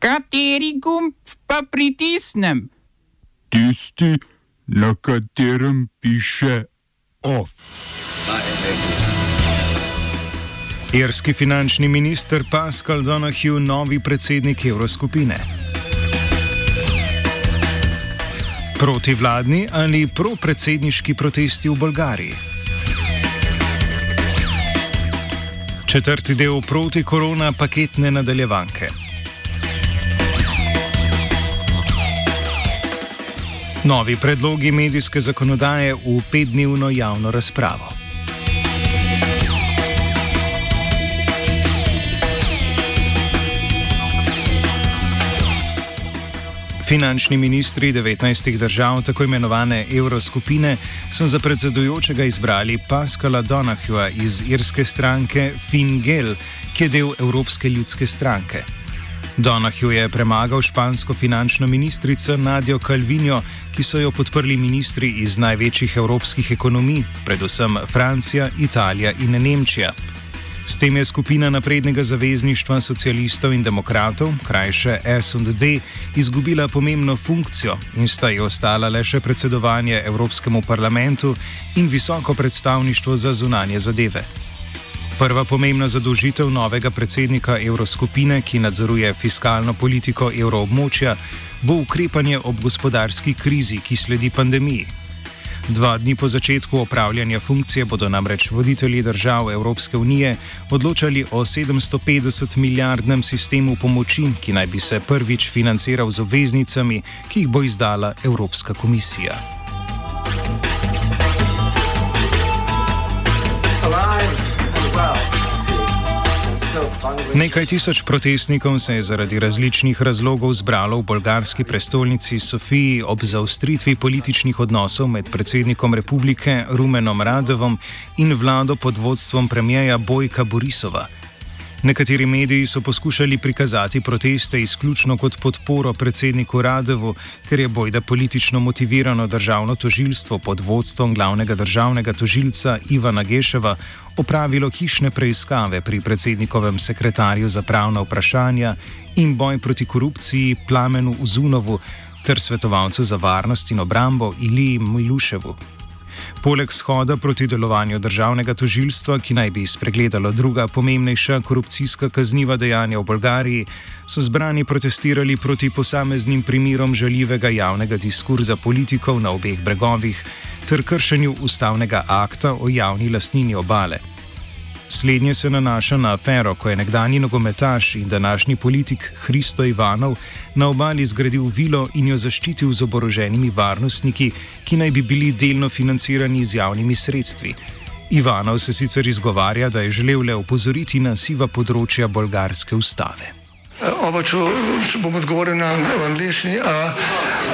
Kateri gumb pa pritisnem? Tisti, na katerem piše OF. Irski finančni minister Pascal Donahue, novi predsednik Evroskupine. Protivladni ali propredsedniški protesti v Bolgariji. Četrti del proti korona paketne nadaljevanke. Novi predlogi medijske zakonodaje v petdnevno javno razpravo. Finančni ministri 19 držav, tako imenovane evroskupine, so za predsedujočega izbrali Pascala Donahua iz irske stranke Finn Gel, ki je del Evropske ljudske stranke. Donahue je premagal špansko finančno ministrico Nadjo Calvinjo, ki so jo podprli ministri iz največjih evropskih ekonomij, predvsem Francija, Italija in Nemčija. S tem je skupina naprednega zavezništva socialistov in demokratov, krajše SD, izgubila pomembno funkcijo in sta ji ostala le še predsedovanje Evropskemu parlamentu in visoko predstavništvo za zunanje zadeve. Prva pomembna zadolžitev novega predsednika Evroskupine, ki nadzoruje fiskalno politiko evroobmočja, bo ukrepanje ob gospodarski krizi, ki sledi pandemiji. Dva dni po začetku opravljanja funkcije bodo namreč voditelji držav Evropske unije odločali o 750 milijardnem sistemu pomoči, ki naj bi se prvič financiral z obveznicami, ki jih bo izdala Evropska komisija. Nekaj tisoč protestnikov se je zaradi različnih razlogov zbralo v bolgarski prestolnici Sofiji ob zaustritvi političnih odnosov med predsednikom republike Rumenom Radovom in vlado pod vodstvom premijeja Bojka Borisova. Nekateri mediji so poskušali prikazati proteste izključno kot podporo predsedniku Radevu, ker je bojda politično motivirano državno tožilstvo pod vodstvom glavnega državnega tožilca Ivana Geševa opravilo hišne preiskave pri predsednikovem sekretarju za pravna vprašanja in boj proti korupciji Plamenu Uzunovu ter svetovalcu za varnost in obrambo Iliji Miluševu. Poleg shoda proti delovanju državnega tožilstva, ki naj bi spregledalo druga pomembnejša korupcijska kazniva dejanja v Bolgariji, so zbrani protestirali proti posameznim primerom žaljivega javnega diskurza politikov na obeh bregovih ter kršenju ustavnega akta o javni lastnini obale. Slednje se nanaša na afero, ko je nekdani nogometaš in današnji politik Hristo Ivanov na obali zgradil vilo in jo zaščitil z oboroženimi varnostniki, ki naj bi bili delno financirani z javnimi sredstvi. Ivanov se sicer izgovarja, da je želel le opozoriti na siva področja bolgarske ustave. Oba, če bom odgovoril na angliški.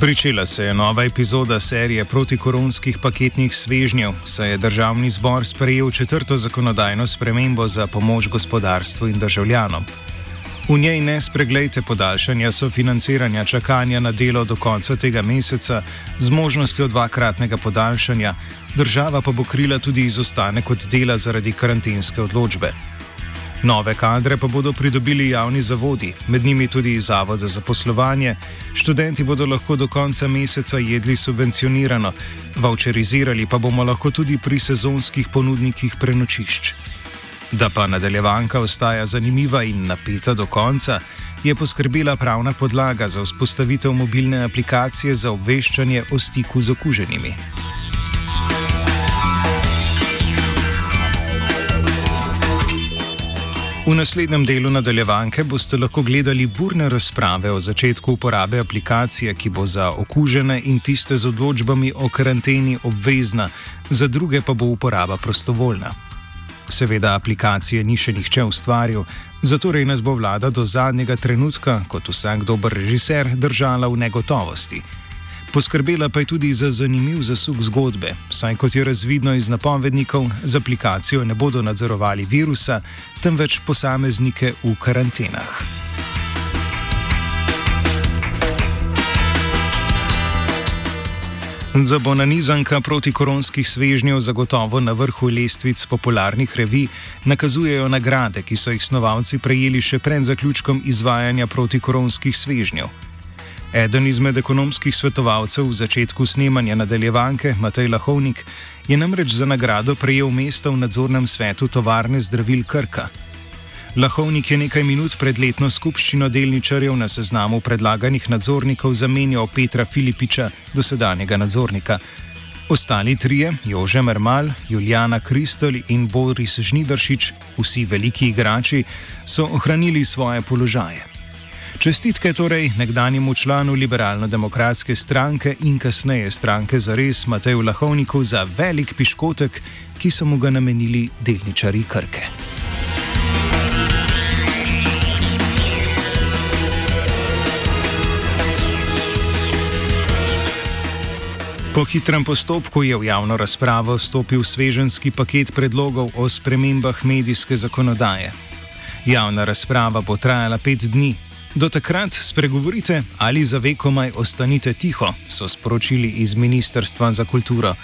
Pričela se je nova epizoda serije protikoronskih paketnih svežnjev, saj je državni zbor sprejel četrto zakonodajno spremembo za pomoč gospodarstvu in državljanom. V njej ne spreglejte podaljšanja sofinanciranja čakanja na delo do konca tega meseca z možnostjo dvakratnega podaljšanja, država pa bo krila tudi izostanek od dela zaradi karantenske odločbe. Nove kadre pa bodo pridobili javni zavodi, med njimi tudi Zavod za zaposlovanje. Študenti bodo lahko do konca meseca jedli subvencionirano, voucherizirali pa bomo lahko tudi pri sezonskih ponudnikih prenočišč. Da pa nadaljevanka ostaja zanimiva in napeta do konca, je poskrbela pravna podlaga za vzpostavitev mobilne aplikacije za obveščanje o stiku z okuženimi. V naslednjem delu nadaljevanke boste lahko gledali burne razprave o začetku uporabe aplikacije, ki bo za okužene in tiste z odločbami o karanteni obvezna, za druge pa bo uporaba prostovoljna. Seveda aplikacije ni še nihče ustvaril, Zatorej nas bo vlada do zadnjega trenutka, kot vsak dober režiser, držala v negotovosti. Poskrbela pa je tudi za zanimiv zasuk zgodbe, saj kot je razvidno iz napovednikov, z aplikacijo ne bodo nadzorovali virusa, temveč posameznike v karantenah. Za bo nanizanka protikoronskih svežnjev zagotovo na vrhu lestvic popularnih revij nakazujejo nagrade, ki so jih snovalci prejeli še pred zaključkom izvajanja protikoronskih svežnjev. Eden izmed ekonomskih svetovalcev v začetku snemanja nadaljevanke, Matej Lahovnik, je namreč za nagrado prejel mesto v nadzornem svetu tovarne zdravil Krka. Lahovnik je nekaj minut pred letno skupščino delničarjev na seznamu predlaganih nadzornikov zamenjal Petra Filipiča, dosedanjega nadzornika. Ostali trije, Jože Mermal, Juliana Kristol in Boris Žnidršič, vsi veliki igrači, so ohranili svoje položaje. Čestitke torej nekdanjemu članu liberalno-demokratske stranke in kasneje stranke za res Mateju Lahovniku za velik piškotek, ki so mu ga namenili delničari Krke. Po hitrem postopku je v javno razpravo stopil sveženski paket predlogov o spremembah medijske zakonodaje. Javna razprava bo trajala pet dni, Do takrat spregovorite ali za vekomaj ostanite tiho, so sporočili iz Ministrstva za kulturo.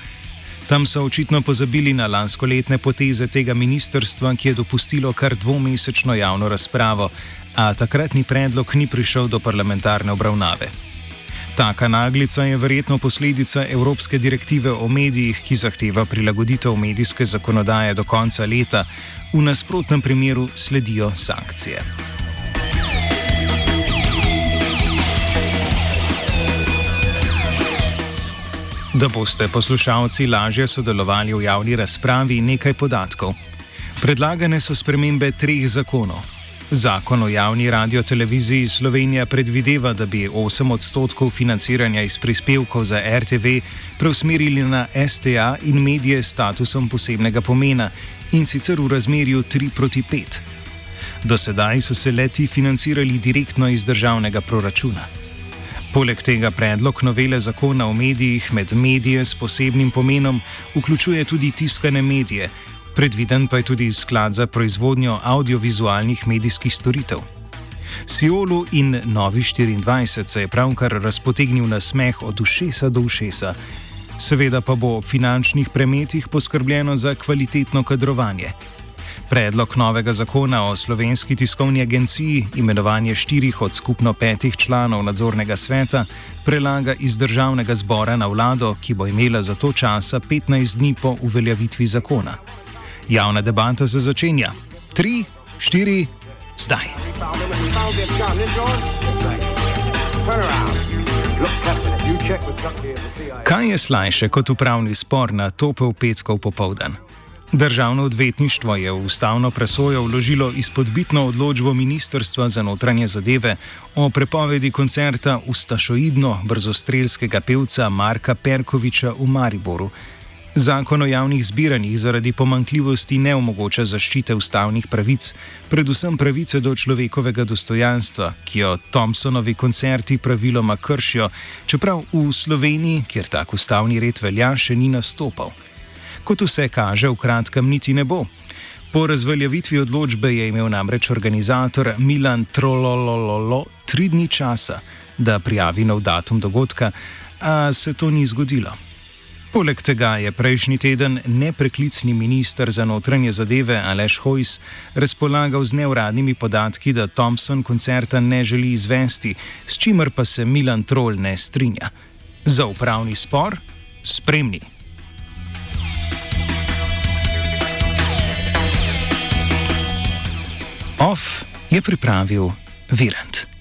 Tam so očitno pozabili na lanskoletne poteze tega ministrstva, ki je dopustilo kar dvomesečno javno razpravo, a takratni predlog ni prišel do parlamentarne obravnave. Taka naglica je verjetno posledica Evropske direktive o medijih, ki zahteva prilagoditev medijske zakonodaje do konca leta, v nasprotnem primeru sledijo sankcije. Da boste poslušalci lažje sodelovali v javni razpravi, nekaj podatkov. Predlagane so spremembe treh zakonov. Zakon o javni radio-televiziji Slovenija predvideva, da bi 8 odstotkov financiranja iz prispevkov za RTV preusmerili na STA in medije s statusom posebnega pomena in sicer v razmerju 3 proti 5. Do sedaj so se leti financirali direktno iz državnega proračuna. Poleg tega predlog novele zakona o medijih med medije s posebnim pomenom vključuje tudi tiskane medije, predviden pa je tudi sklad za proizvodnjo audiovizualnih medijskih storitev. Siolu in Novi 24 se je pravkar razpotegnil na smeh od ušesa do ušesa. Seveda pa bo ob finančnih premetih poskrbljeno za kvalitetno kadrovanje. Predlog novega zakona o slovenski tiskovni agenciji, imenovanje štirih od skupno petih članov nadzornega sveta, prelaga iz državnega zbora na vlado, ki bo imela za to časa 15 dni po uveljavitvi zakona. Javna debata se začenja. Tri, štiri, zdaj. Kaj je slajše kot upravni spor na topel petkov popoldan? Državno odvetništvo je v ustavno presojo vložilo izpodbitno odločbo Ministrstva za notranje zadeve o prepovedi koncerta ustašoidno brzostrelskega pevca Marka Perkoviča v Mariboru. Zakon o javnih zbiranjih zaradi pomankljivosti ne omogoča zaščite ustavnih pravic, predvsem pravice do človekovega dostojanstva, ki jo Thompsonovi koncerti praviloma kršijo, čeprav v Sloveniji, kjer tak ustavni red velja, še ni nastopal kot vse kaže, v kratkem niti ne bo. Po razveljavitvi odločbe je imel namreč organizator Milan Trolololo tri dni časa, da prijavi nov datum dogodka, a se to ni zgodilo. Poleg tega je prejšnji teden nepreklicni minister za notranje zadeve Aleš Hojs razpolagal z neuradnimi podatki, da Thompson koncerta ne želi izvesti, s čimer pa se Milan Troll ne strinja. Za upravni spor spremni. Off je pripravil Virant.